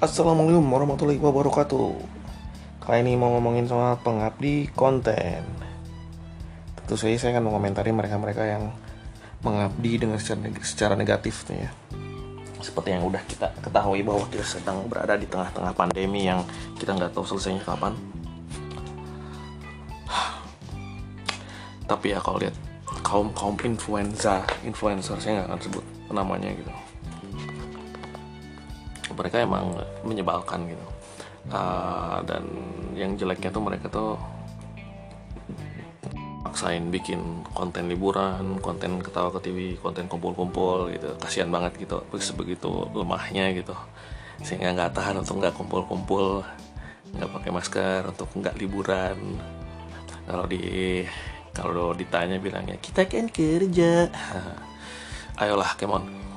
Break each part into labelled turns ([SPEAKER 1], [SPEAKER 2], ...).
[SPEAKER 1] Assalamualaikum warahmatullahi wabarakatuh. Kali ini mau ngomongin soal pengabdi konten. Tentu saja saya akan mengomentari mereka-mereka yang mengabdi dengan secara, secara negatif ya. Seperti yang udah kita ketahui bahwa kita sedang berada di tengah-tengah pandemi yang kita nggak tahu selesainya kapan. Tapi ya kalau lihat kaum kaum influenza, influencer saya nggak akan sebut namanya gitu mereka emang menyebalkan gitu. Uh, dan yang jeleknya tuh mereka tuh maksain bikin konten liburan, konten ketawa ke TV, konten kumpul-kumpul gitu, kasihan banget gitu, sebegitu lemahnya gitu, sehingga nggak tahan untuk nggak kumpul-kumpul, nggak pakai masker, untuk nggak liburan. Kalau di kalau ditanya bilangnya kita kan kerja, ayolah kemon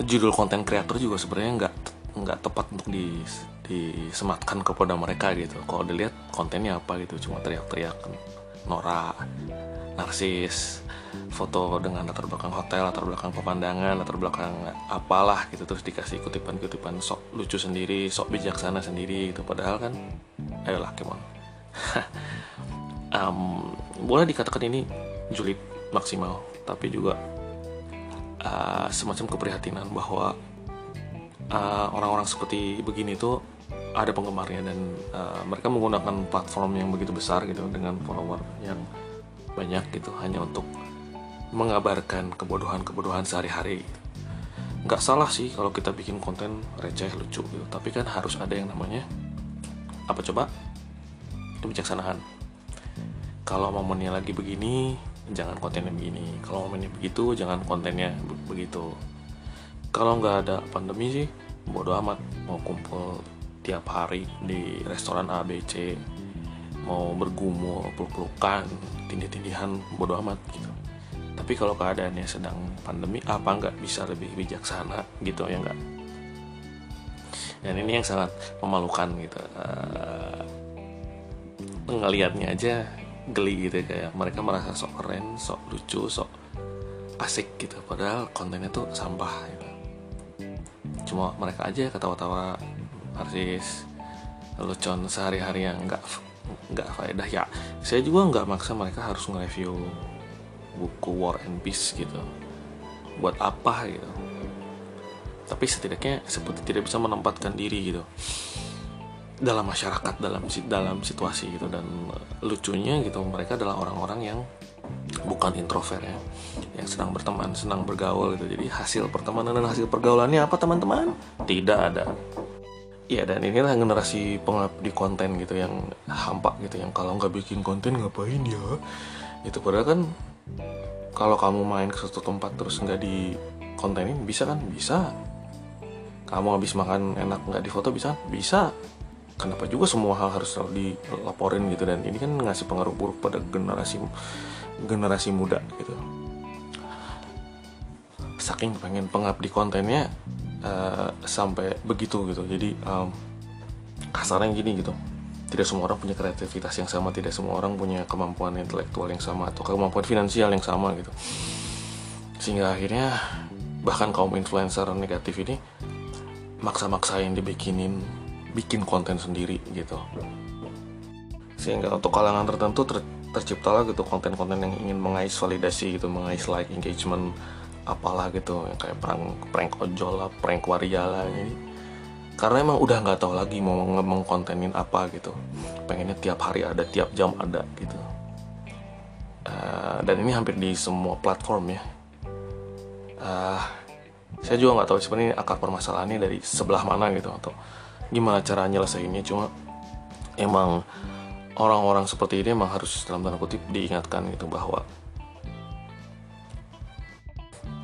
[SPEAKER 1] judul konten kreator juga sebenarnya nggak nggak tepat untuk di disematkan kepada mereka gitu. Kalau dilihat kontennya apa gitu cuma teriak-teriak Nora narsis foto dengan latar belakang hotel latar belakang pemandangan latar belakang apalah gitu terus dikasih kutipan-kutipan sok lucu sendiri sok bijaksana sendiri gitu. Padahal kan ayolah kemon um, boleh dikatakan ini julid maksimal tapi juga uh, semacam keprihatinan bahwa uh, orang-orang uh, seperti begini tuh ada penggemarnya dan uh, mereka menggunakan platform yang begitu besar gitu dengan follower yang banyak gitu hanya untuk mengabarkan kebodohan-kebodohan sehari-hari. Nggak salah sih kalau kita bikin konten receh lucu gitu, tapi kan harus ada yang namanya apa coba kebijaksanaan. Kalau momennya lagi begini, jangan kontennya begini. Kalau momennya begitu jangan kontennya begitu. Kalau nggak ada pandemi sih bodo amat. Mau kumpul tiap hari di restoran ABC mau bergumul peluk-pelukan tindih-tindihan bodo amat gitu. Tapi kalau keadaannya sedang pandemi apa nggak bisa lebih bijaksana gitu ya nggak? Dan ini yang sangat memalukan gitu. Uh, ngelihatnya aja geli gitu kayak mereka merasa sok keren sok lucu sok asik gitu. Padahal kontennya tuh sampah gitu. Cuma mereka aja ketawa-tawa artis lelucon sehari-hari yang nggak nggak faedah. Ya saya juga nggak maksa mereka harus nge-review buku War and Peace gitu. Buat apa gitu. Tapi setidaknya seperti tidak bisa menempatkan diri gitu dalam masyarakat dalam dalam situasi gitu. Dan lucunya gitu mereka adalah orang-orang yang bukan introvert ya. Yang senang berteman senang bergaul gitu. Jadi hasil pertemanan dan hasil pergaulannya apa teman-teman? Tidak ada. Ya dan inilah generasi pengabdi konten gitu yang hampa gitu. Yang kalau nggak bikin konten ngapain ya? Itu padahal kan kalau kamu main ke suatu tempat terus nggak di kontenin bisa kan? Bisa. Kamu habis makan enak nggak difoto bisa? Bisa kenapa juga semua hal harus selalu dilaporin gitu? Dan ini kan ngasih pengaruh buruk pada generasi generasi muda gitu. Saking pengen pengabdi kontennya uh, sampai begitu gitu. Jadi um, kasarnya gini gitu. Tidak semua orang punya kreativitas yang sama tidak semua orang punya kemampuan intelektual yang sama atau kemampuan finansial yang sama gitu. Sehingga akhirnya bahkan kaum influencer negatif ini maksa-maksa yang dibikinin bikin konten sendiri gitu. Sehingga untuk kalangan tertentu ter terciptalah gitu konten-konten yang ingin mengais validasi gitu mengais like engagement apalah gitu. Yang kayak prank prank ojol lah prank waria lah. Ini karena emang udah nggak tahu lagi mau ngomong kontenin apa gitu. Pengennya tiap hari ada tiap jam ada gitu. Uh, dan ini hampir di semua platform ya. Uh, saya juga nggak tahu sebenarnya akar permasalahannya dari sebelah mana gitu atau gimana cara nyelesainnya? Cuma emang orang-orang seperti ini emang harus dalam tanda kutip diingatkan gitu bahwa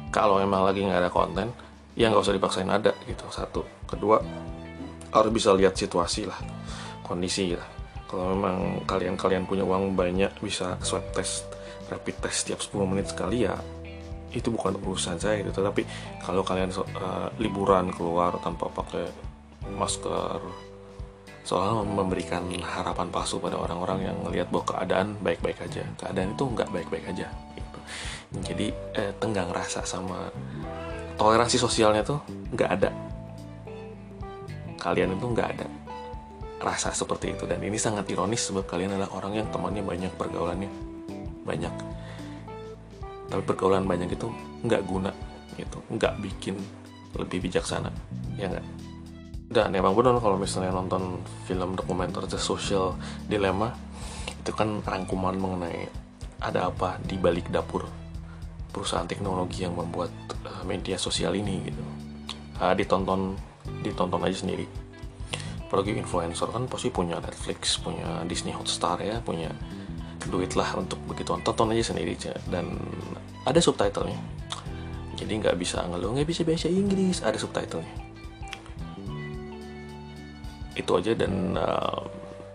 [SPEAKER 1] kalau emang lagi nggak ada konten ya nggak usah dipaksain ada gitu satu. Kedua harus bisa lihat situasi lah kondisi lah. Kalau memang kalian-kalian punya uang banyak bisa swab test rapid test setiap 10 menit sekali ya itu bukan urusan saya gitu. Tapi kalau kalian uh, liburan keluar tanpa pakai masker. Soal memberikan harapan palsu pada orang-orang yang melihat bahwa keadaan baik-baik aja. Keadaan itu nggak baik-baik aja gitu. jadi eh, tenggang rasa sama toleransi sosialnya tuh nggak ada. Kalian itu nggak ada rasa seperti itu. Dan ini sangat ironis sebab kalian adalah orang yang temannya banyak pergaulannya banyak. Tapi pergaulan banyak itu nggak guna gitu. Nggak bikin lebih bijaksana ya nggak dan emang benar kalau misalnya nonton film dokumenter The Social Dilemma itu kan rangkuman mengenai ada apa di balik dapur perusahaan teknologi yang membuat uh, media sosial ini gitu. Uh, ditonton ditonton aja sendiri. Apalagi influencer kan pasti punya Netflix punya Disney Hotstar ya punya duit lah untuk begitu tonton aja sendiri dan ada subtitlenya. Jadi nggak bisa ngeluh nggak bisa bahasa Inggris ada subtitlenya itu aja dan uh,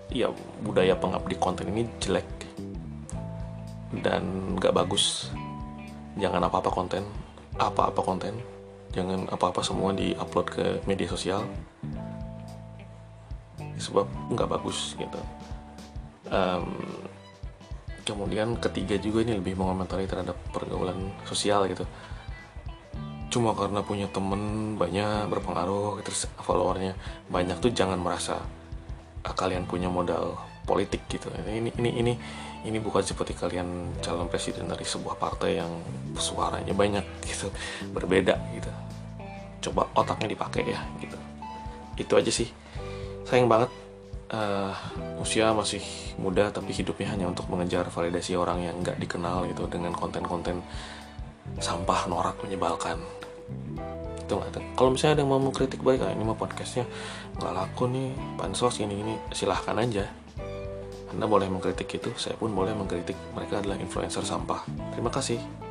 [SPEAKER 1] ya budaya pengabdi konten ini jelek dan nggak bagus. Jangan apa-apa konten apa-apa konten. Jangan apa-apa semua diupload ke media sosial. Sebab nggak bagus gitu. Um, kemudian ketiga juga ini lebih mengomentari terhadap pergaulan sosial gitu cuma karena punya temen banyak berpengaruh terus followernya banyak tuh jangan merasa ah, kalian punya modal politik gitu. Ini ini ini ini bukan seperti kalian calon presiden dari sebuah partai yang suaranya banyak gitu. Berbeda gitu. Coba otaknya dipakai ya gitu. Itu aja sih. Sayang banget uh, usia masih muda tapi hidupnya hanya untuk mengejar validasi orang yang nggak dikenal gitu dengan konten-konten sampah norak menyebalkan itu kalau misalnya ada yang mau mengkritik baik ah, ini mah podcastnya nggak laku nih pansos ini ini silahkan aja. Anda boleh mengkritik itu saya pun boleh mengkritik. Mereka adalah influencer sampah. Terima kasih